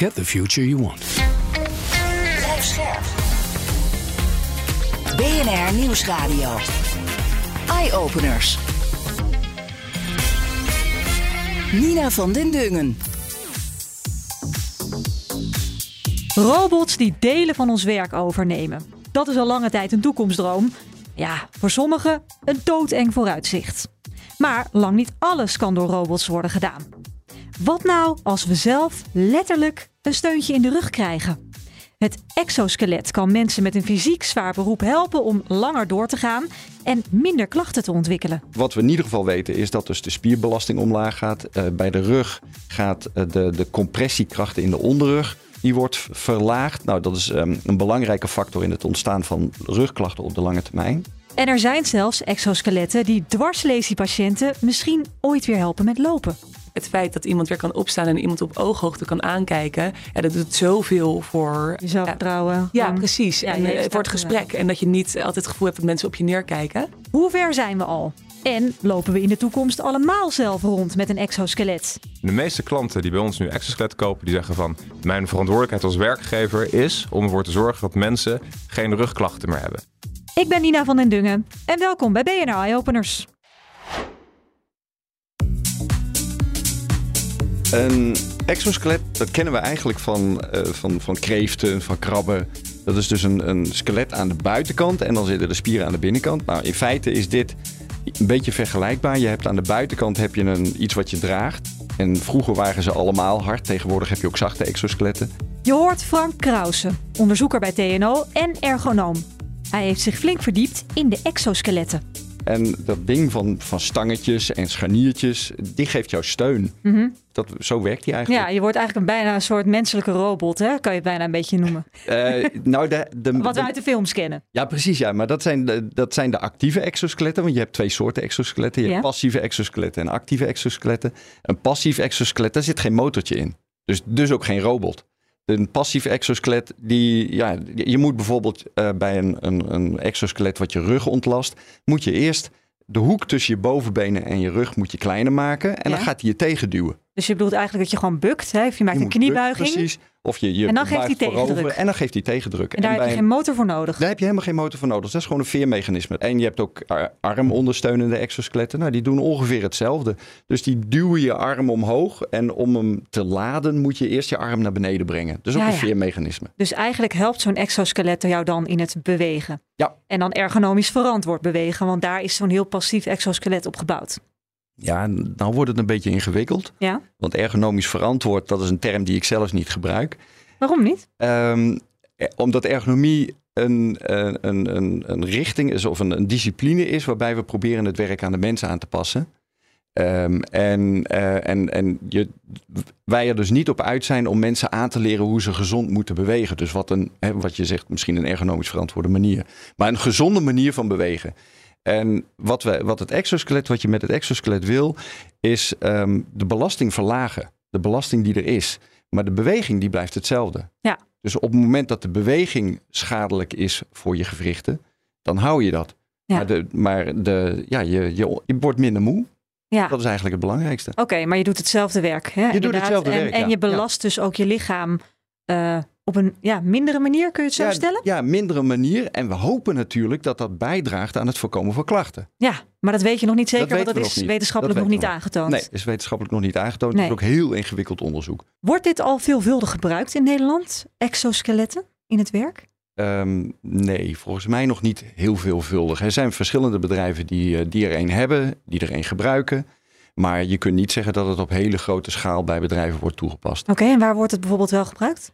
Get the future you want. Blijf scherp. BNR Nieuwsradio. Eye-openers. Nina van den Dungen. Robots die delen van ons werk overnemen. Dat is al lange tijd een toekomstdroom. Ja, voor sommigen een doodeng vooruitzicht. Maar lang niet alles kan door robots worden gedaan. Wat nou als we zelf letterlijk een steuntje in de rug krijgen? Het exoskelet kan mensen met een fysiek zwaar beroep helpen om langer door te gaan en minder klachten te ontwikkelen. Wat we in ieder geval weten is dat dus de spierbelasting omlaag gaat. Uh, bij de rug gaat uh, de, de compressiekrachten in de onderrug die wordt verlaagd. Nou, dat is um, een belangrijke factor in het ontstaan van rugklachten op de lange termijn. En er zijn zelfs exoskeletten die dwarslesiepatiënten misschien ooit weer helpen met lopen. Het feit dat iemand weer kan opstaan en iemand op ooghoogte kan aankijken, ja, dat doet zoveel voor je zelfvertrouwen. Ja, ja, precies. Ja, en uh, voor het gesprek. En dat je niet altijd het gevoel hebt dat mensen op je neerkijken. Hoe ver zijn we al? En lopen we in de toekomst allemaal zelf rond met een exoskelet? De meeste klanten die bij ons nu exoskelet kopen, die zeggen van mijn verantwoordelijkheid als werkgever is om ervoor te zorgen dat mensen geen rugklachten meer hebben. Ik ben Nina van den Dungen en welkom bij BNR Eye Openers. Een exoskelet, dat kennen we eigenlijk van, uh, van, van kreeften, van krabben. Dat is dus een, een skelet aan de buitenkant en dan zitten de spieren aan de binnenkant. Nou, in feite is dit een beetje vergelijkbaar. Je hebt aan de buitenkant heb je een, iets wat je draagt. En vroeger waren ze allemaal hard. Tegenwoordig heb je ook zachte exoskeletten. Je hoort Frank Krause, onderzoeker bij TNO en ergonoom. Hij heeft zich flink verdiept in de exoskeletten. En dat ding van, van stangetjes en scharniertjes, die geeft jou steun. Mm -hmm. dat, zo werkt die eigenlijk. Ja, je wordt eigenlijk een, bijna een soort menselijke robot, hè? kan je het bijna een beetje noemen. Uh, nou de, de, Wat we uit de films kennen. Ja, precies. Ja. Maar dat zijn, de, dat zijn de actieve exoskeletten. Want je hebt twee soorten exoskeletten. Je ja. passieve exoskeletten en actieve exoskeletten. Een passief exoskelet, daar zit geen motortje in. Dus, dus ook geen robot. Een passief exoskelet, die, ja, je moet bijvoorbeeld uh, bij een, een, een exoskelet wat je rug ontlast, moet je eerst de hoek tussen je bovenbenen en je rug moet je kleiner maken. En ja. dan gaat hij je tegenduwen. Dus je bedoelt eigenlijk dat je gewoon bukt. Hè? Of je maakt je een kniebuiging. Bukt, precies. Of je, je en dan geeft hij tegendruk. En dan geeft hij tegendruk. En daar en heb je geen motor voor nodig. Daar heb je helemaal geen motor voor nodig. Dat is gewoon een veermechanisme. En je hebt ook armondersteunende exoskeletten. Nou, die doen ongeveer hetzelfde. Dus die duwen je arm omhoog. En om hem te laden moet je eerst je arm naar beneden brengen. Dus ook ja, een veermechanisme. Dus eigenlijk helpt zo'n exoskelet jou dan in het bewegen. Ja. En dan ergonomisch verantwoord bewegen. Want daar is zo'n heel passief exoskelet op gebouwd. Ja, nou wordt het een beetje ingewikkeld. Ja. Want ergonomisch verantwoord, dat is een term die ik zelf niet gebruik. Waarom niet? Um, omdat ergonomie een, een, een, een richting is of een, een, discipline is waarbij we proberen het werk aan de mensen aan te passen. Um, en uh, en, en je, wij er dus niet op uit zijn om mensen aan te leren hoe ze gezond moeten bewegen. Dus wat, een, hè, wat je zegt, misschien een ergonomisch verantwoorde manier. Maar een gezonde manier van bewegen. En wat, we, wat het exoskelet, wat je met het exoskelet wil, is um, de belasting verlagen. De belasting die er is. Maar de beweging die blijft hetzelfde. Ja. Dus op het moment dat de beweging schadelijk is voor je gewrichten, dan hou je dat. Ja. Maar, de, maar de, ja, je, je, je wordt minder moe. Ja. Dat is eigenlijk het belangrijkste. Oké, okay, maar je doet hetzelfde werk. Hè? Je Inderdaad. doet hetzelfde en, werk. En ja. je belast ja. dus ook je lichaam uh, op een ja, mindere manier, kun je het zo ja, stellen? Ja, mindere manier. En we hopen natuurlijk dat dat bijdraagt aan het voorkomen van klachten. Ja, maar dat weet je nog niet zeker, dat want dat is nog wetenschappelijk dat nog niet nog. aangetoond. Nee, is wetenschappelijk nog niet aangetoond. Nee. Het is ook heel ingewikkeld onderzoek. Wordt dit al veelvuldig gebruikt in Nederland, exoskeletten, in het werk? Um, nee, volgens mij nog niet heel veelvuldig. Er zijn verschillende bedrijven die, die er een hebben, die er een gebruiken. Maar je kunt niet zeggen dat het op hele grote schaal bij bedrijven wordt toegepast. Oké, okay, en waar wordt het bijvoorbeeld wel gebruikt?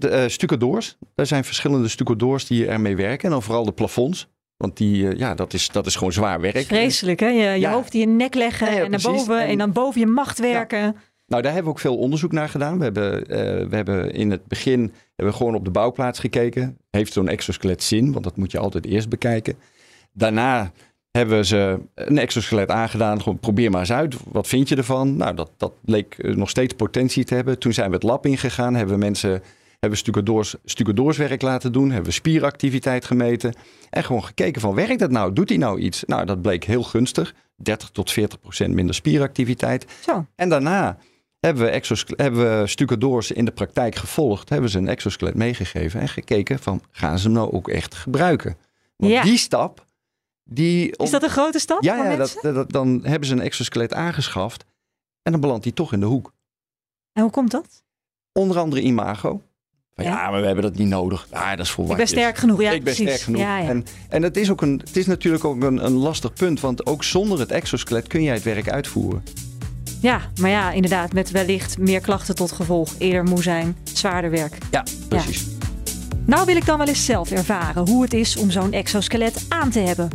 De uh, stucadoors. Er zijn verschillende stucadoors die ermee werken. En dan vooral de plafonds. Want die, uh, ja, dat is, dat is gewoon zwaar werk. Vreselijk, hè? Je, je Ja. hoofd in je nek leggen Ja, ja, en naar boven en, En- dan boven je macht werken. Nou, daar hebben we ook veel onderzoek naar gedaan. We hebben, eh, we hebben in het begin hebben we gewoon op de bouwplaats gekeken. Heeft zo'n exoskelet zin? Want dat moet je altijd eerst bekijken. Daarna hebben we ze een exoskelet aangedaan. Gewoon probeer maar eens uit. Wat vind je ervan? Nou, dat, dat leek eh, nog steeds potentie te hebben. Toen zijn we het lab ingegaan. Hebben we mensen hebben stucadoors, stucadoorswerk laten doen. Hebben we spieractiviteit gemeten. En gewoon gekeken van werkt dat nou? Doet hij nou iets? Nou, dat bleek heel gunstig. 30 tot 40 procent minder spieractiviteit. Zo. En daarna hebben we, exoskel- hebben we stucadoors in de praktijk gevolgd. Hebben ze een exoskelet meegegeven en gekeken van gaan ze hem nou ook echt gebruiken? Want Ja. die stap, die... Is dat een grote stap ja, ja mensen? dat, dat- dan hebben ze een exoskelet aangeschaft en dan belandt hij toch in de hoek. En hoe komt dat? Onder andere imago. Van, Ja. ja. maar we hebben dat niet nodig. Ja, dat is voor Ik ben sterk genoeg. Ja, ik ben precies. sterk genoeg. Ja, ja. En, en het, is ook een, het is natuurlijk ook een, een lastig punt. Want ook zonder het exoskelet kun jij het werk uitvoeren. ja, maar ja, inderdaad, met wellicht meer klachten tot gevolg. Eerder moe zijn, zwaarder werk. Ja, precies. Nou wil ik dan wel eens zelf ervaren hoe het is om zo'n exoskelet aan te hebben.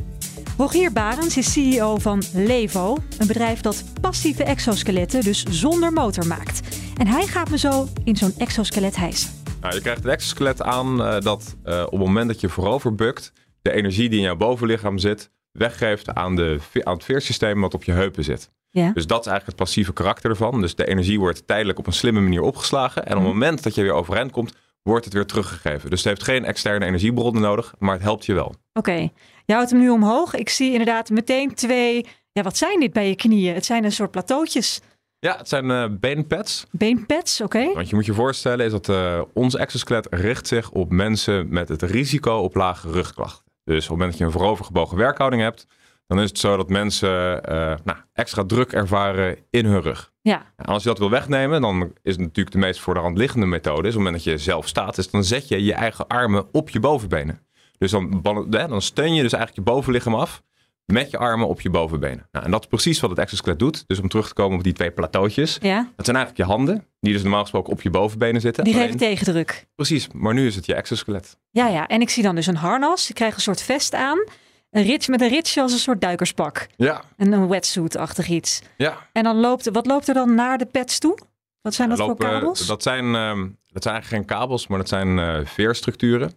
Rogier Barens is CEO van Levo, een bedrijf dat passieve exoskeletten, dus zonder motor maakt. En hij gaat me zo in zo'n exoskelet hijsen. Nou, je krijgt een exoskelet aan eh, dat eh, op het moment dat je voorover bukt, de energie die in jouw bovenlichaam zit, weggeeft aan, de, aan het veersysteem wat op je heupen zit. Ja. Dus dat is eigenlijk het passieve karakter ervan. Dus de energie wordt tijdelijk op een slimme manier opgeslagen. En op het moment dat je weer overeind komt, wordt het weer teruggegeven. Dus het heeft geen externe energiebronnen nodig, maar het helpt je wel. Oké, je houdt hem nu omhoog. Ik zie inderdaad meteen twee. Ja, wat zijn dit bij je knieën? Het zijn een soort plateautjes. Ja, het zijn eh beenpads. Beenpads, oké. Wat je moet je voorstellen is dat eh, ons exoskelet richt zich op mensen met het risico op lage rugklachten. Dus op het moment dat je een voorovergebogen werkhouding hebt, dan is het zo dat mensen eh, nou, extra druk ervaren in hun rug. Ja, En als je dat wil wegnemen, dan is het natuurlijk de meest voor de hand liggende methode. Is op het moment dat je zelf staat, is dan zet je je eigen armen op je bovenbenen. Dus dan, dan steun je dus eigenlijk je bovenlichaam af met je armen op je bovenbenen. Nou, en dat is precies wat het exoskelet doet. Dus om terug te komen op die twee plateautjes. ja. Dat zijn eigenlijk je handen, die dus normaal gesproken op je bovenbenen zitten. Die geven tegendruk. Precies, maar nu is het je exoskelet. Ja, ja. En ik zie dan dus een harnas. Ik krijg een soort vest aan. Een rits met een ritsje als een soort duikerspak. Ja, En een wetsuit-achtig iets. ja. En dan loopt, wat loopt er dan naar de pads toe? Wat zijn dat Lopen- voor kabels? Dat zijn, ehm, dat zijn eigenlijk geen kabels, maar dat zijn eh, veerstructuren.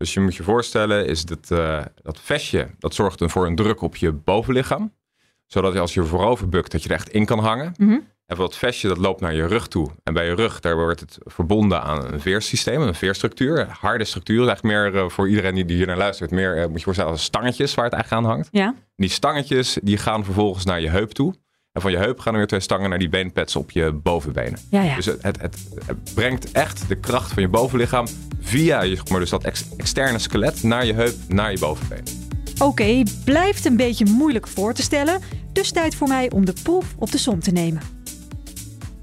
Dus je moet je voorstellen, is dat, eh, dat vestje, dat zorgt dan voor een druk op je bovenlichaam. Zodat je als je voorover bukt, dat je er echt in kan hangen. Mhm. En dat vestje, dat loopt naar je rug toe. En bij je rug, daar wordt het verbonden aan een veersysteem, een veerstructuur. Harde structuur, eigenlijk meer eh, voor iedereen die die hier naar luistert. Meer, eh, moet je voorstellen, als stangetjes waar het eigenlijk aan hangt. Ja, Die stangetjes, die gaan vervolgens naar je heup toe. En van je heup gaan er weer twee stangen naar die beenpads op je bovenbenen. ja, ja. Dus het, het, het, het brengt echt de kracht van je bovenlichaam via je, zeg maar, dus dat ex- externe skelet naar je heup, naar je bovenbeen. Oké, blijft een beetje moeilijk voor te stellen. Dus tijd voor mij om de proef op de som te nemen.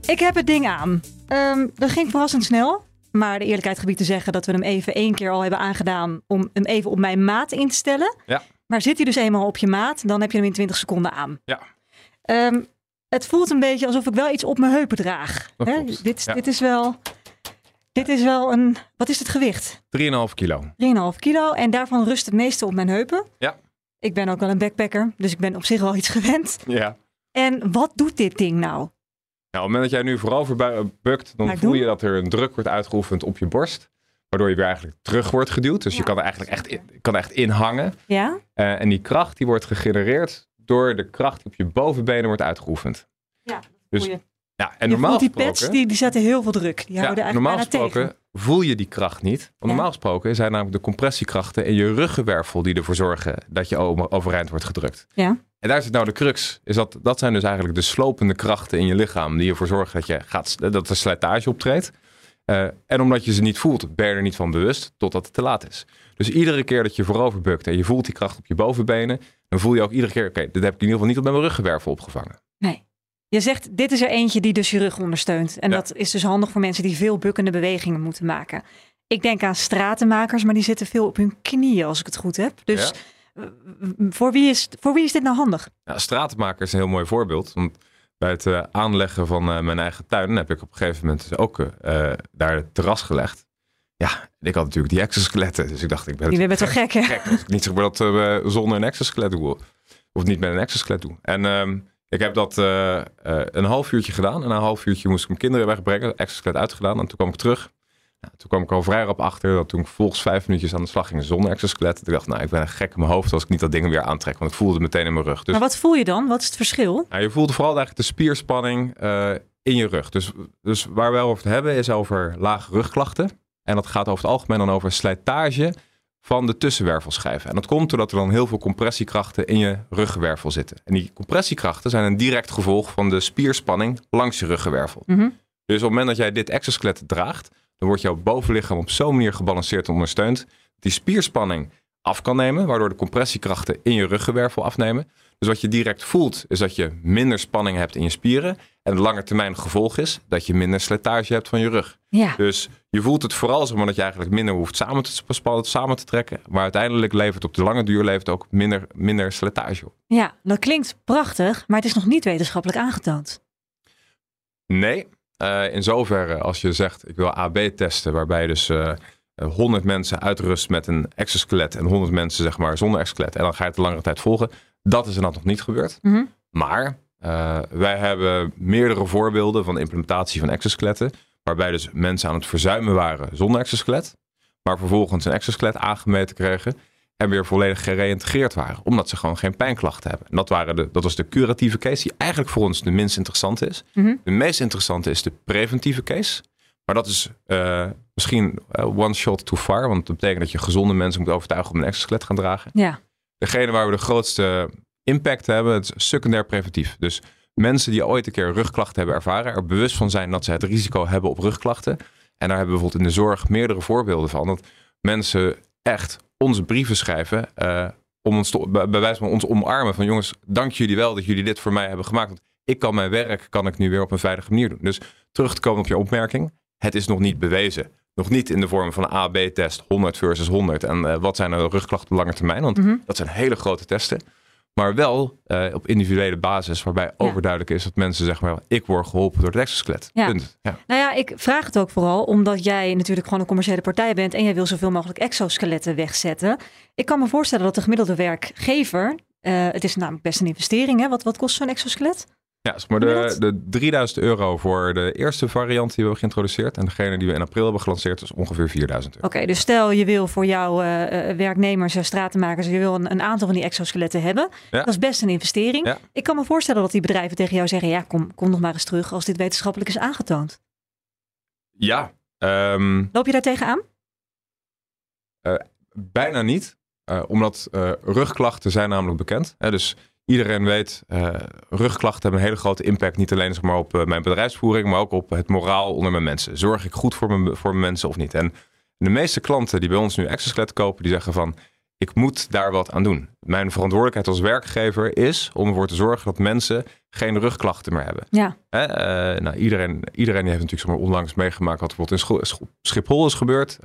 Ik heb het ding aan. Ehm, dat ging verrassend snel. Maar de eerlijkheid gebied te zeggen dat we hem even één keer al hebben aangedaan om hem even op mijn maat in te stellen. Ja. Maar zit hij dus eenmaal op je maat, dan heb je hem in 20 seconden aan. Ja. Ehm, het voelt een beetje alsof ik wel iets op mijn heupen draag. Hè? Dit, ja. dit is wel. Dit is wel een. Wat is het gewicht? 3,5 kilo. 3,5 kilo. En daarvan rust het meeste op mijn heupen. Ja. Ik ben ook wel een backpacker, dus ik ben op zich wel iets gewend. Ja. En wat doet dit ding nou? Nou, op het moment dat jij nu voorover bu- bukt, dan voel doen. je dat er een druk wordt uitgeoefend op je borst. Waardoor je weer eigenlijk terug wordt geduwd. Dus je kan er eigenlijk echt in, kan echt in hangen. Ja? Eh, en die kracht die wordt gegenereerd door de kracht die op je bovenbenen wordt uitgeoefend. Ja, Dus-. Ja, en je normaal die gesproken... pads, die, die zetten heel veel druk. Die houden Ja, eigenlijk normaal gesproken tegen. voel je die kracht niet. Want Ja. normaal gesproken zijn namelijk de compressiekrachten in je ruggenwervel die ervoor zorgen dat je overeind wordt gedrukt. Ja. En daar zit nou de crux. Is dat, dat zijn dus eigenlijk de slopende krachten in je lichaam die ervoor zorgen dat, je gaat, dat er slijtage optreedt. Eh, en omdat je ze niet voelt, ben je er niet van bewust totdat het te laat is. Dus iedere keer dat je voorover bukt en je voelt die kracht op je bovenbenen, dan voel je ook iedere keer, oké, dit heb ik in ieder geval niet op mijn ruggenwervel opgevangen. Nee. Je zegt, dit is er eentje die dus je rug ondersteunt. En Ja. dat is dus handig voor mensen die veel bukkende bewegingen moeten maken. Ik denk aan stratenmakers, maar die zitten veel op hun knieën als ik het goed heb. Dus Ja. voor, wie is, voor wie is dit nou handig? Ja, stratenmaker is een heel mooi voorbeeld. Want bij het eh, aanleggen van eh, mijn eigen tuin heb ik op een gegeven moment dus ook eh, daar het terras gelegd. Ja, ik had natuurlijk die exoskeletten. Dus ik dacht, ik ben Je bent toch gek, hè? gek als ik niet zeg maar dat eh, zonder een exoskelet doe. Of niet met een exoskelet doe. En ehm, Ik heb dat eh, eh, een half uurtje gedaan. En na een half uurtje moest ik mijn kinderen wegbrengen. Exoskelet uitgedaan. En toen kwam ik terug. Nou, toen kwam ik al vrij op achter dat toen ik vervolgens vijf minuutjes aan de slag ging zonder exoskelet. Ik dacht, nou, ik ben een gek in mijn hoofd als ik niet dat ding weer aantrek. Want ik voelde het meteen in mijn rug. Dus Maar wat voel je dan? Wat is het verschil? nou, je voelt vooral eigenlijk de spierspanning in je rug. Dus, dus waar we over het hebben is over lage rugklachten. En dat gaat over het algemeen dan over slijtage van de tussenwervelschijven. En dat komt doordat er dan heel veel compressiekrachten in je ruggenwervel zitten. En die compressiekrachten zijn een direct gevolg van de spierspanning langs je ruggenwervel. Mhm. Dus op het moment dat jij dit exoskelet draagt, dan wordt jouw bovenlichaam op zo'n manier gebalanceerd en ondersteund, dat die spierspanning af kan nemen, waardoor de compressiekrachten in je ruggenwervel afnemen. Dus wat je direct voelt, is dat je minder spanning hebt in je spieren. En lange termijn gevolg is dat je minder slijtage hebt van je rug. Ja. Dus je voelt het vooral zeg maar, dat je eigenlijk minder hoeft samen te, spannen, samen te trekken. Maar uiteindelijk levert op de lange duur levert ook minder, minder slijtage op. ja, dat klinkt prachtig, maar het is nog niet wetenschappelijk aangetoond. Nee, eh, in zoverre als je zegt ik wil AB testen, waarbij je dus eh, eh, 100 mensen uitrust met een exoskelet en 100 mensen zeg maar zonder exoskelet. En dan ga je het de langere tijd volgen. Dat is inderdaad nog niet gebeurd. Mhm. Maar eh, wij hebben meerdere voorbeelden van de implementatie van exoskeletten. Waarbij dus mensen aan het verzuimen waren zonder exoskelet. Maar vervolgens een exoskelet aangemeten kregen. En weer volledig gereïntegreerd waren. Omdat ze gewoon geen pijnklachten hebben. En dat, waren de, dat was de curatieve case. Die eigenlijk voor ons de minst interessante is. Mhm. De meest interessante is de preventieve case. Maar dat is eh, misschien eh, one shot too far. Want dat betekent dat je gezonde mensen moet overtuigen om een exoskelet te gaan dragen. Ja. Degene waar we de grootste impact hebben, het is secundair preventief. Dus mensen die ooit een keer rugklachten hebben ervaren, er bewust van zijn dat ze het risico hebben op rugklachten. En daar hebben we bijvoorbeeld in de zorg meerdere voorbeelden van. Dat mensen echt onze brieven schrijven. eh, om ons te, bij wijze van ons omarmen. Van jongens, dank jullie wel dat jullie dit voor mij hebben gemaakt. Want ik kan mijn werk kan ik nu weer op een veilige manier doen. Dus terug te komen op je opmerking. Het is nog niet bewezen. Nog niet in de vorm van een A-B-test 100 versus 100. En eh, wat zijn de rugklachten op lange termijn? Want Mhm. dat zijn hele grote testen. Maar wel eh, op individuele basis, waarbij overduidelijk is dat mensen zeggen: maar, ik word geholpen door het exoskelet. Ja. Punt. Ja. Nou ja, ik vraag het ook vooral omdat jij natuurlijk gewoon een commerciële partij bent en jij wil zoveel mogelijk exoskeletten wegzetten. Ik kan me voorstellen dat de gemiddelde werkgever, eh, het is namelijk best een investering, hè? Wat, wat kost zo'n exoskelet? Ja, zeg maar de, de 3000 euro voor de eerste variant die we hebben geïntroduceerd. En degene die we in april hebben gelanceerd is ongeveer 4000 euro. Oké, dus stel je wil voor jouw eh, eh, werknemers, eh, stratenmakers, je wil een, een aantal van die exoskeletten hebben. Ja. Dat is best een investering. Ja. Ik kan me voorstellen dat die bedrijven tegen jou zeggen, ja, kom, kom nog maar eens terug als dit wetenschappelijk is aangetoond. Ja, ehm, Loop je daar tegenaan? bijna niet. Omdat rugklachten zijn namelijk bekend. Hè, dus iedereen weet, eh, rugklachten hebben een hele grote impact. Niet alleen zeg maar, op eh, mijn bedrijfsvoering, maar ook op het moraal onder mijn mensen. Zorg ik goed voor mijn, voor mijn mensen of niet? En de meeste klanten die bij ons nu exoskelet kopen, die zeggen van... ik moet daar wat aan doen. Mijn verantwoordelijkheid als werkgever is om ervoor te zorgen dat mensen geen rugklachten meer hebben. Ja. Hè, eh, nou, iedereen, iedereen die heeft natuurlijk zeg maar, onlangs meegemaakt wat bijvoorbeeld in Schiphol is gebeurd.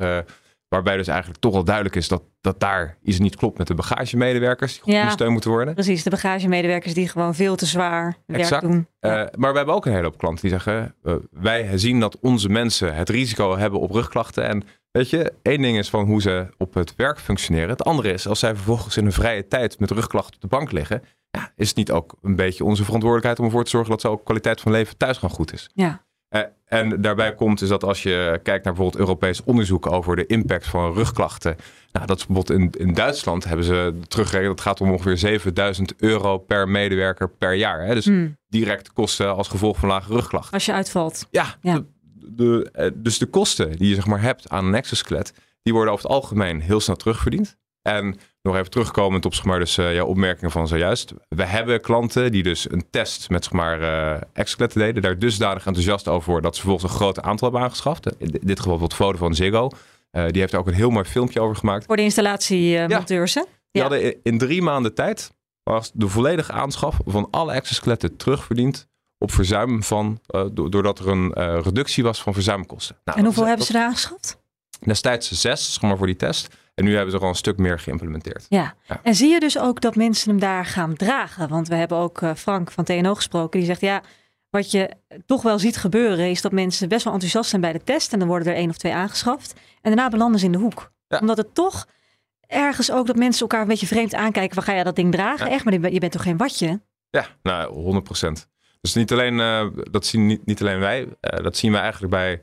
Waarbij dus eigenlijk toch wel duidelijk is dat, dat daar iets niet klopt met de bagagemedewerkers. Die goed Ja. ondersteund moeten worden. Precies, de bagagemedewerkers die gewoon veel te zwaar werk Exact. doen. Eh, Ja. maar we hebben ook een hele hoop klanten die zeggen: eh, wij zien dat onze mensen het risico hebben op rugklachten. En weet je, één ding is van hoe ze op het werk functioneren. Het andere is als zij vervolgens in hun vrije tijd met rugklachten op de bank liggen. Ja, is het niet ook een beetje onze verantwoordelijkheid om ervoor te zorgen dat ze ook kwaliteit van leven thuis gaan goed is? ja. Eh, en daarbij komt is dat als je kijkt naar bijvoorbeeld Europees onderzoek over de impact van rugklachten. Nou, dat is bijvoorbeeld in, in Duitsland hebben ze teruggerekend. Dat gaat om ongeveer 7000 euro per medewerker per jaar. Hè? Dus Hmm. direct kosten als gevolg van lage rugklachten. Als je uitvalt. Ja, Ja. De, de, eh, dus de kosten die je zeg maar hebt aan een exoskelet, die worden over het algemeen heel snel terugverdiend. En nog even terugkomend op zeg maar, dus, eh, jouw opmerkingen van zojuist. We hebben klanten die dus een test met zeg maar, eh exoskeletten deden. Daar dusdanig enthousiast over worden dat ze vervolgens een groot aantal hebben aangeschaft. In dit geval bijvoorbeeld foto van Ziggo. Eh, die heeft er ook een heel mooi filmpje over gemaakt. Voor de installatiemonteurs, hè? Die Ja. hadden in- in drie maanden tijd was de volledige aanschaf van alle exoskeletten terugverdiend op verzuim van, eh, do- doordat er een eh, reductie was van verzuimkosten. Nou, En hoeveel hebben ze daar aangeschaft? Destijds zes, zeg maar, voor die test. En nu hebben ze er al een stuk meer geïmplementeerd. Ja. Ja. En zie je dus ook dat mensen hem daar gaan dragen? Want we hebben ook eh, Frank van TNO gesproken. Die zegt ja, wat je toch wel ziet gebeuren is dat mensen best wel enthousiast zijn bij de test. En dan worden er één of twee aangeschaft. En daarna belanden ze in de hoek. Ja. Omdat het toch ergens ook dat mensen elkaar een beetje vreemd aankijken. Van ga je dat ding dragen? Ja. Echt, maar je bent- toch geen watje? Ja, nou, 100 procent. Dus niet alleen, eh, dat zien niet, niet alleen wij, eh, dat zien we eigenlijk bij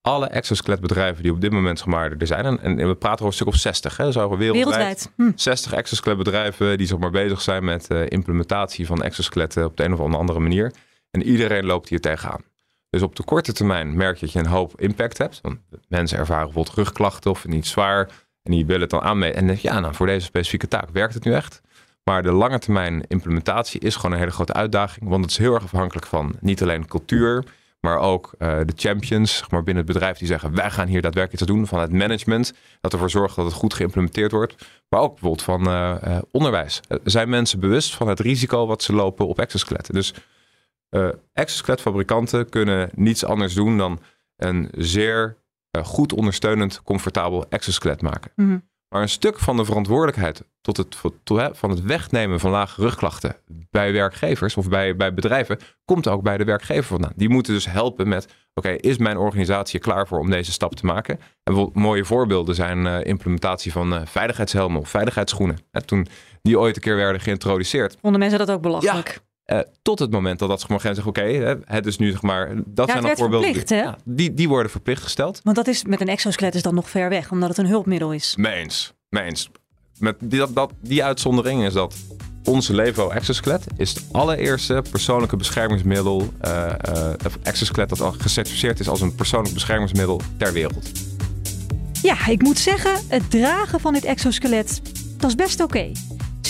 alle exoskeletbedrijven die op dit moment zeg maar, er zijn. En, en we praten over een stuk of 60, hè, zo wereldwijd. Wereldwijd. Hm. 60 exoskeletbedrijven die zeg maar, bezig zijn met eh, implementatie van exoskeletten op de een of andere manier. En iedereen loopt hier tegenaan. Dus op de korte termijn merk je dat je een hoop impact hebt. Want mensen ervaren bijvoorbeeld rugklachten of niet zwaar. En die willen het dan aanmeten. En dan denk je, ja, nou, voor deze specifieke taak werkt het nu echt. Maar de lange termijn implementatie is gewoon een hele grote uitdaging. Want het is heel erg afhankelijk van niet alleen cultuur, maar ook eh, de champions zeg maar, binnen het bedrijf die zeggen: wij gaan hier daadwerkelijk iets doen. Van het management, dat ervoor zorgt dat het goed geïmplementeerd wordt. Maar ook bijvoorbeeld van eh, eh, onderwijs. Er zijn mensen bewust van het risico wat ze lopen op exoskeletten. Dus exoskeletfabrikanten kunnen niets anders doen dan een zeer goed ondersteunend, comfortabel exoskelet maken. Mhm. Maar een stuk van de verantwoordelijkheid tot het, van het wegnemen van lage rugklachten bij werkgevers of bij, bij bedrijven komt ook bij de werkgever vandaan. Die moeten dus helpen met: oké, is mijn organisatie klaar voor om deze stap te maken? En bijvoorbeeld mooie voorbeelden zijn eh, implementatie van eh, veiligheidshelmen of veiligheidsschoenen. Toen die ooit een keer werden geïntroduceerd. Vonden mensen dat ook belachelijk? Eh, tot het moment dat dat zeg maar, zeggen, oké, het is nu zeg maar, dat het zijn dan werd voorbeelden. verplicht, hè? Ja, die, die worden verplicht gesteld. Want dat is met een exoskelet is dan nog ver weg, omdat het een hulpmiddel is. Meens, meens. Met die, dat, dat, die uitzondering is dat onze Levo exoskelet is het allereerste persoonlijke beschermingsmiddel, eh eh, of exoskelet dat al gecertificeerd is als een persoonlijk beschermingsmiddel ter wereld. Ja, ik moet zeggen, het dragen van dit exoskelet, dat is best oké.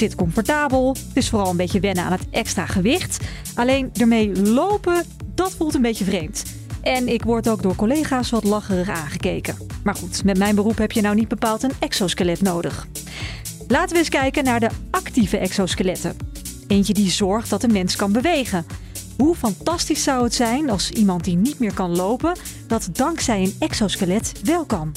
Zit comfortabel, het is vooral een beetje wennen aan het extra gewicht. Alleen ermee lopen, dat voelt een beetje vreemd. En ik word ook door collega's wat lacherig aangekeken. Maar goed, met mijn beroep heb je nou niet bepaald een exoskelet nodig. Laten we eens kijken naar de actieve exoskeletten. Eentje die zorgt dat de mens kan bewegen. Hoe fantastisch zou het zijn als iemand die niet meer kan lopen, dat dankzij een exoskelet wel kan?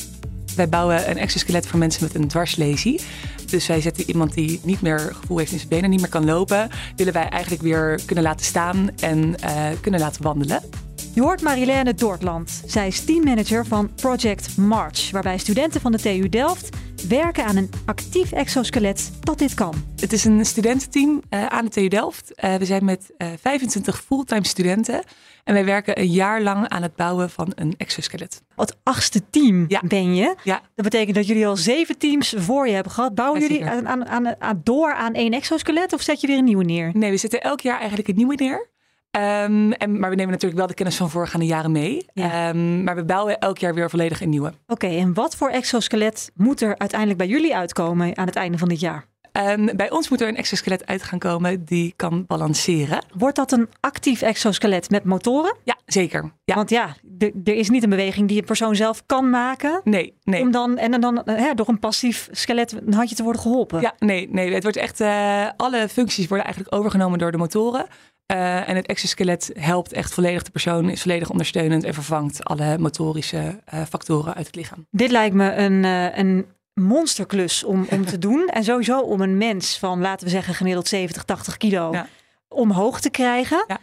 Wij bouwen een exoskelet voor mensen met een dwarslesie. Dus wij zetten iemand die niet meer gevoel heeft in zijn benen, niet meer kan lopen, willen wij eigenlijk weer kunnen laten staan en eh, kunnen laten wandelen. Je hoort Marilène Dortland. Zij is teammanager van Project March, waarbij studenten van de TU Delft werken aan een actief exoskelet dat dit kan. Het is een studententeam eh, aan de TU Delft. Eh, we zijn met eh, 25 fulltime studenten en wij werken een jaar lang aan het bouwen van een exoskelet. Het achtste team Ja. ben je. Ja, Dat betekent dat jullie al zeven teams voor je hebben gehad. Bouwen Ja, jullie aan, aan, aan, aan- door aan één exoskelet of zet je weer een nieuwe neer? nee, we zetten elk jaar eigenlijk een nieuwe neer. Ehm, en, maar we nemen natuurlijk wel de kennis van voorgaande jaren mee. Ja. Ehm, maar we bouwen elk jaar weer volledig een nieuwe. Oké, en wat voor exoskelet moet er uiteindelijk bij jullie uitkomen aan het einde van dit jaar? Ehm, bij ons moet er een exoskelet uit gaan komen die kan balanceren. Wordt dat een actief exoskelet met motoren? Ja, zeker. Ja. Want ja, er- is niet een beweging die een persoon zelf kan maken. Nee, nee. Om dan, en dan hè, door een passief skelet een handje te worden geholpen. Ja, nee, nee. Het wordt echt, eh, alle functies worden eigenlijk overgenomen door de motoren. Eh, en het exoskelet helpt echt volledig de persoon, is volledig ondersteunend en vervangt alle motorische eh, factoren uit het lichaam. Dit lijkt me een, een monsterklus om, om te doen. En sowieso om een mens van, laten we zeggen, gemiddeld 70, 80 kilo Ja. omhoog te krijgen. Ja.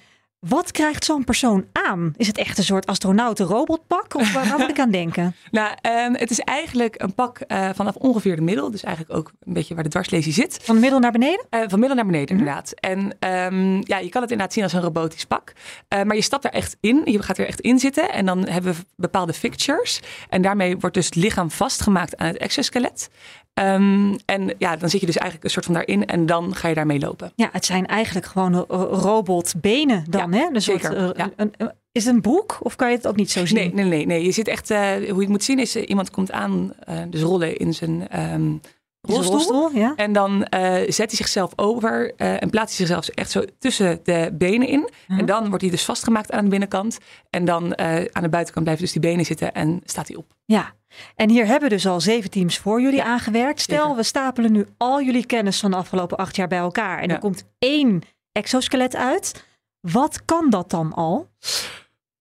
Wat krijgt zo'n persoon aan? Is het echt een soort astronauten-robotpak? Of waar, moet ik aan denken? Nou, ehm, het is eigenlijk een pak eh, vanaf ongeveer de middel. Dus eigenlijk ook een beetje waar de dwarslesie zit. Van de middel naar beneden? Eh, van middel naar beneden, inderdaad. En ehm, ja, je kan het inderdaad zien als een robotisch pak. Eh, maar je stapt er echt in. Je gaat er echt in zitten. En dan hebben we bepaalde fixtures. En daarmee wordt dus het lichaam vastgemaakt aan het exoskelet. Ehm, en ja, dan zit je dus eigenlijk een soort van daarin. En dan ga je daarmee lopen. Ja, het zijn eigenlijk gewoon robotbenen dan, hè? Een soort, zeker, eh, ja. een- een- is het een broek of kan je het ook niet zo zien? Nee, nee, nee, nee. Je zit echt, eh, hoe je het moet zien is, eh, iemand komt aan, dus rollen in zijn ehm, rolstoel. rolstoel, ja? En dan eh, zet hij zichzelf over eh, en plaatst hij zichzelf echt zo tussen de benen in. Mhm. En dan wordt hij dus vastgemaakt aan de binnenkant. En dan eh, aan de buitenkant blijven dus die benen zitten en staat hij op. Ja, en hier hebben dus al zeven teams voor jullie aangewerkt. Stel, zeker. we stapelen nu al jullie kennis van de afgelopen acht jaar bij elkaar. En Ja. er komt één exoskelet uit. Wat kan dat dan al?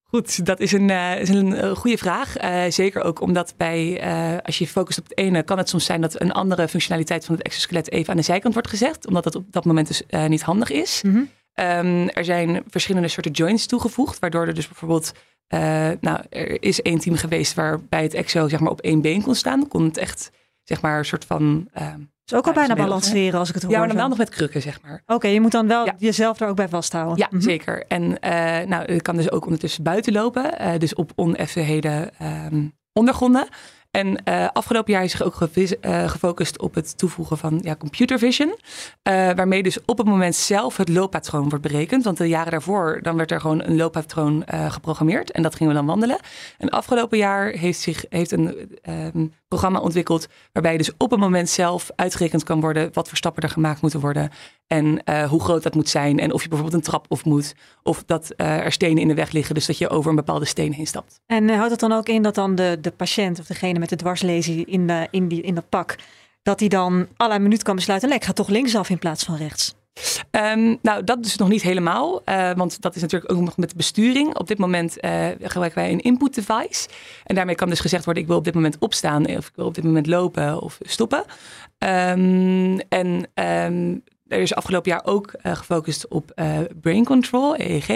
Goed, dat is een, eh, is een eh, goede vraag. Eh, zeker ook omdat bij, als je focust op het ene, kan het soms zijn dat een andere functionaliteit van het exoskelet even aan de zijkant wordt gezegd. Omdat dat op dat moment dus niet handig is. Mhm. Ehm, er zijn verschillende soorten joints toegevoegd, waardoor er dus bijvoorbeeld, nou, er is één team geweest waarbij het exo zeg maar op één been kon staan. Kon het echt, zeg maar, een soort van, Dus ook al bijna is balanceren als ik het hoor. Ja, maar dan wel nog met krukken, zeg maar. Oké, je moet dan wel Ja. jezelf er ook bij vasthouden. Ja, Mhm. zeker. En eh, nou, ik kan dus ook ondertussen buiten lopen. eh, dus op oneffenheden ehm ondergronden. En eh, afgelopen jaar is zich ook eh, gefocust op het toevoegen van ja, computer vision. eh, waarmee dus op het moment zelf het looppatroon wordt berekend. Want de jaren daarvoor dan werd er gewoon een looppatroon geprogrammeerd. En dat gingen we dan wandelen. En afgelopen jaar heeft zich heeft een ehm, programma ontwikkeld. Waarbij dus op het moment zelf uitgerekend kan worden wat voor stappen er gemaakt moeten worden. En eh, hoe groot dat moet zijn. En of je bijvoorbeeld een trap op moet. Of dat eh, er stenen in de weg liggen. Dus dat je over een bepaalde steen heen stapt. En eh, houdt het dan ook in dat dan de, de patiënt of degene met de dwarslesie in, de, in, die, in dat pak, dat die dan à minuut kan besluiten, nee, ik ga toch linksaf in plaats van rechts. Ehm, nou, dat dus nog niet helemaal. want dat is natuurlijk ook nog met de besturing. Op dit moment gebruiken wij een input device. En daarmee kan dus gezegd worden, ik wil op dit moment opstaan. Of ik wil op dit moment lopen of stoppen. Ehm, en ehm, er is afgelopen jaar ook eh, gefocust op eh, brain control, EEG.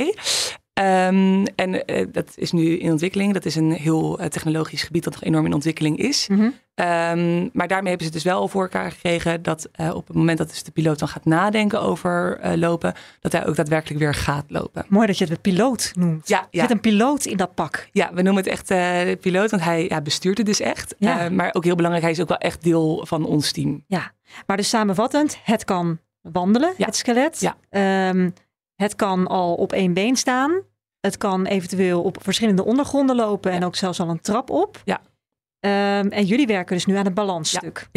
Ehm, en eh, dat is nu in ontwikkeling. Dat is een heel technologisch gebied dat nog enorm in ontwikkeling is. Ehm, maar daarmee hebben ze het dus wel voor elkaar gekregen dat op het moment dat dus de piloot dan gaat nadenken over lopen, dat hij ook daadwerkelijk weer gaat lopen. Mooi dat je het piloot noemt. Ja, ja. zit een piloot in dat pak. ja, we noemen het echt piloot, want hij ja, bestuurt het dus echt. Ja. Eh, maar ook heel belangrijk, hij is ook wel echt deel van ons team. Ja, maar dus samenvattend, het kan wandelen, Ja. het skelet. Ja. Ehm, het kan al op één been staan. Het kan eventueel op verschillende ondergronden lopen en ook zelfs al een trap op. Ja. Ehm, en jullie werken dus nu aan het balansstuk.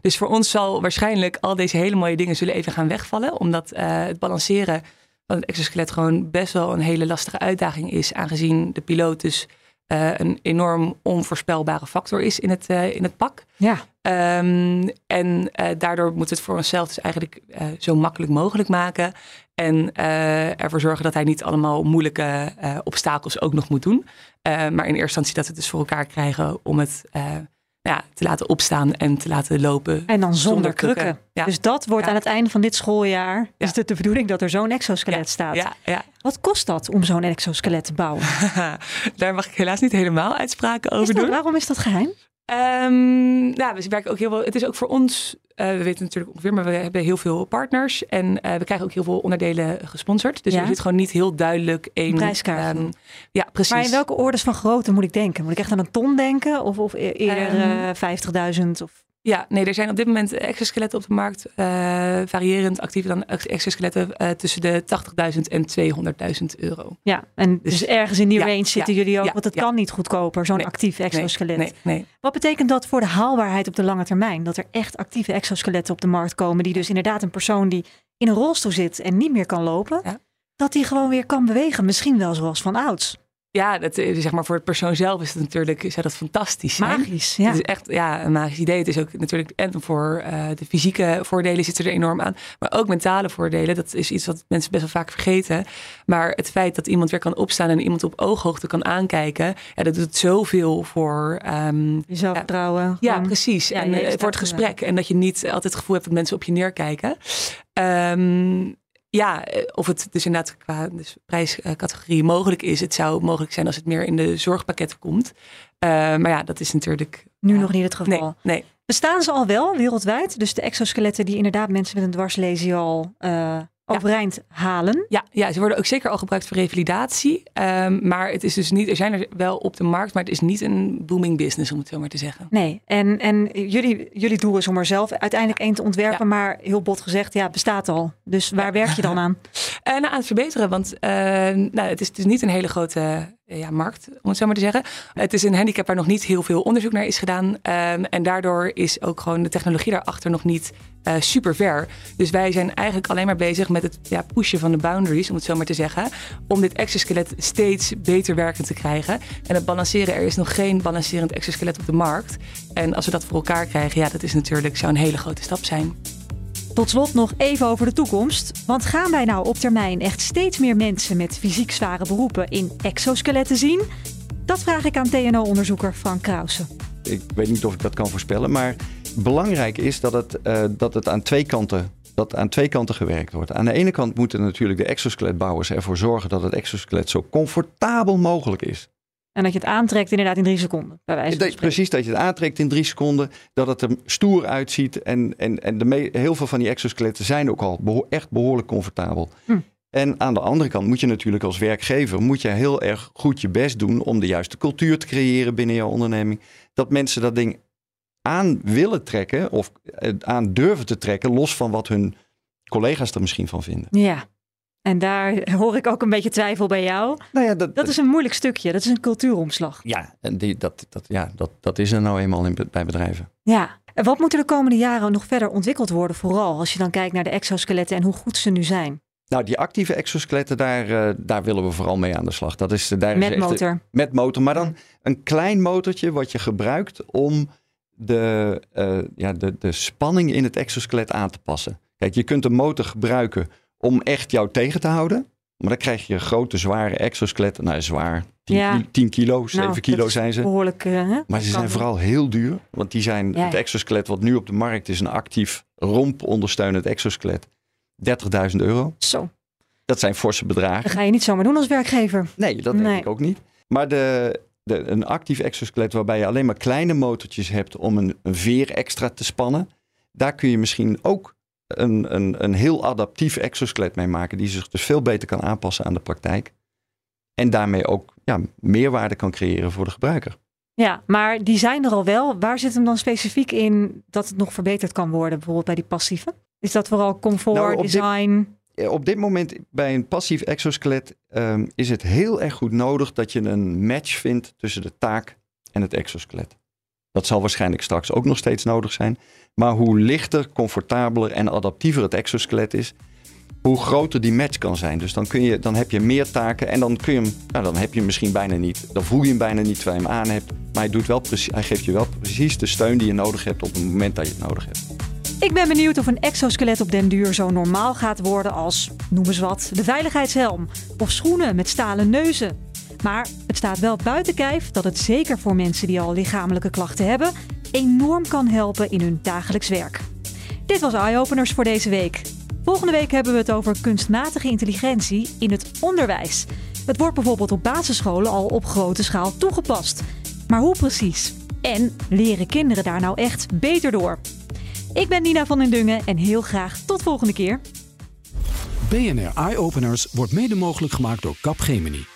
Dus voor ons zal waarschijnlijk al deze hele mooie dingen zullen even gaan wegvallen. Omdat eh, het balanceren van het exoskelet gewoon best wel een hele lastige uitdaging is. Aangezien de piloot dus eh, een enorm onvoorspelbare factor is in het, eh, in het pak. Ja. Ehm, en eh, daardoor moeten we het voor onszelf dus eigenlijk eh, zo makkelijk mogelijk maken. En eh, ervoor zorgen dat hij niet allemaal moeilijke obstakels ook nog moet doen. Maar in eerste instantie dat we het dus voor elkaar krijgen om het nou ja, te laten opstaan en te laten lopen. En dan zonder, Zonder krukken. krukken. Ja. Dus dat wordt Ja. aan het einde van dit schooljaar. Ja. Is het de bedoeling dat er zo'n exoskelet staat? Wat kost dat om zo'n exoskelet te bouwen? Daar mag ik helaas niet helemaal uitspraken over dat, doen. waarom is dat geheim? Ehm, nou, we werken ook heel veel. Het is ook voor ons. eh, we weten natuurlijk ongeveer, maar we hebben heel veel partners. En eh, we krijgen ook heel veel onderdelen gesponsord. Dus Ja. er zit gewoon niet heel duidelijk één. prijskaart. ehm, ja, precies. Maar in welke orders van grootte moet ik denken? Moet ik echt aan een ton denken? Of, of e- eerder Ehm, eh, 50.000? Of... Ja, nee, er zijn op dit moment exoskeletten op de markt. eh, variërend actief dan ex- exoskeletten eh, tussen de 80.000 en 200.000 euro. Ja, en dus, Dus- ergens in die ja, range zitten ja, jullie ook. ja, want het kan niet goedkoper, zo'n Nee, actief exoskelet. Nee, nee. Wat betekent dat voor de haalbaarheid op de lange termijn? Dat er echt actieve exoskeletten op de markt komen. Die dus inderdaad een persoon die in een rolstoel zit en niet meer kan lopen. Dat die gewoon weer kan bewegen. Misschien wel zoals van ouds. Ja, dat, eh, zeg maar voor het persoon zelf is het natuurlijk zou dat fantastisch. Magisch, ja. Het is echt ja, een magisch idee. Het is ook natuurlijk en voor eh, de fysieke voordelen zitten er enorm aan. Maar ook mentale voordelen. Dat is iets wat mensen best wel vaak vergeten. Maar het feit dat iemand weer kan opstaan en iemand op ooghoogte kan aankijken. Ja, dat doet zoveel voor. ehm, Je zelfvertrouwen. ja, precies. ja, en je eh, voor het gesprek. En dat je niet altijd het gevoel hebt dat mensen op je neerkijken. Ehm, ja, eh, of het dus inderdaad qua dus prijscategorie mogelijk is. Het zou mogelijk zijn als het meer in de zorgpakketten komt. Eh, maar ja, dat is natuurlijk... Nu nog niet het geval. Nee, nee. Bestaan ze al wel wereldwijd? Dus de exoskeletten die inderdaad mensen met een dwarslesie al eh, overeind halen. Ja, ja, ze worden ook zeker al gebruikt voor revalidatie. Ehm, maar het is dus niet, er zijn er wel op de markt, maar het is niet een booming business, om het zo maar te zeggen. Nee, en, en jullie, jullie doel is om er zelf uiteindelijk één te ontwerpen. Ja. Maar heel bot gezegd, ja, bestaat al. Dus waar werk je dan aan? Eh, nou, aan het verbeteren, want eh, nou, het, is, is niet een hele grote ja, markt, om het zo maar te zeggen. Het is een handicap waar nog niet heel veel onderzoek naar is gedaan. Ehm, en daardoor is ook gewoon de technologie daarachter nog niet eh, super ver. Dus wij zijn eigenlijk alleen maar bezig met het ja, pushen van de boundaries, om het zo maar te zeggen. Om dit exoskelet steeds beter werkend te krijgen. En het balanceren, er is nog geen balancerend exoskelet op de markt. En als we dat voor elkaar krijgen, ja, dat is natuurlijk, zou een hele grote stap zijn. Tot slot nog even over de toekomst. Want gaan wij nou op termijn echt steeds meer mensen met fysiek zware beroepen in exoskeletten zien? Dat vraag ik aan TNO-onderzoeker Frank Krause. Ik weet niet of ik dat kan voorspellen, maar belangrijk is dat het, eh, dat het aan twee kanten dat aan twee kanten gewerkt wordt. Aan de ene kant moeten natuurlijk de exoskeletbouwers ervoor zorgen dat het exoskelet zo comfortabel mogelijk is. En dat je het aantrekt inderdaad in drie seconden. Bij wijze van precies, dat je het aantrekt in drie seconden. Dat het er stoer uitziet. En, en, en de me- heel veel van die exoskeletten zijn ook al beho- echt behoorlijk comfortabel. Hm. En aan de andere kant moet je natuurlijk als werkgever... moet je heel erg goed je best doen om de juiste cultuur te creëren binnen jouw onderneming. Dat mensen dat ding aan willen trekken of eh, aan durven te trekken... los van wat hun collega's er misschien van vinden. Ja. En daar hoor ik ook een beetje twijfel bij jou. Nou ja, dat, Dat is een moeilijk stukje. Dat is een cultuuromslag. ja, en die, dat, dat, ja dat, dat is er nou eenmaal in, bij bedrijven. Ja. En wat moet er de komende jaren nog verder ontwikkeld worden? Vooral als je dan kijkt naar de exoskeletten en hoe goed ze nu zijn. Nou, die actieve exoskeletten, daar, eh, daar willen we vooral mee aan de slag. Dat is, daar Met motor. Met motor, maar dan een klein motortje wat je gebruikt om de, eh, ja, de, de spanning in het exoskelet aan te passen. Kijk, je kunt een motor gebruiken om echt jou tegen te houden. Maar dan krijg je grote, zware exoskeletten. Nou, zwaar. 10, Ja. 10 kilo, 7 Nou, kilo zijn ze. Behoorlijk. eh, hè? Maar ze zijn Kan- vooral heel duur. Want die zijn, Ja. het exoskelet wat nu op de markt is, een actief romp ondersteunend exoskelet. 30.000 euro. Zo. Dat zijn forse bedragen. Dat ga je niet zomaar doen als werkgever. Nee, dat Nee. denk ik ook niet. Maar de, de, een actief exoskelet waarbij je alleen maar kleine motortjes hebt om een, een veer extra te spannen. Daar kun je misschien ook een, een, een heel adaptief exoskelet mee maken. Die zich dus veel beter kan aanpassen aan de praktijk. En daarmee ook ja, meerwaarde kan creëren voor de gebruiker. Ja, maar die zijn er al wel. Waar zit hem dan specifiek in dat het nog verbeterd kan worden? Bijvoorbeeld bij die passieve? Is dat vooral comfort, Nou, op design? Op dit moment bij een passief exoskelet ehm, is het heel erg goed nodig dat je een match vindt tussen de taak en het exoskelet. Dat zal waarschijnlijk straks ook nog steeds nodig zijn. Maar hoe lichter, comfortabeler en adaptiever het exoskelet is, hoe groter die match kan zijn. Dus dan, kun je, dan heb je meer taken en dan, kun je hem, nou, dan heb je misschien bijna niet. Dan voel je hem bijna niet terwijl je hem aan hebt. Maar hij, doet wel precies, hij geeft je wel precies de steun die je nodig hebt op het moment dat je het nodig hebt. Ik ben benieuwd of een exoskelet op den duur zo normaal gaat worden als, noem eens wat, de veiligheidshelm of schoenen met stalen neuzen. Maar het staat wel buiten kijf dat het zeker voor mensen die al lichamelijke klachten hebben, enorm kan helpen in hun dagelijks werk. Dit was Eyeopeners voor deze week. Volgende week hebben we het over kunstmatige intelligentie in het onderwijs. Het wordt bijvoorbeeld op basisscholen al op grote schaal toegepast. Maar hoe precies? En leren kinderen daar nou echt beter door? Ik ben Nina van den Dungen en heel graag tot volgende keer. BNR Eye Openers wordt mede mogelijk gemaakt door Capgemini.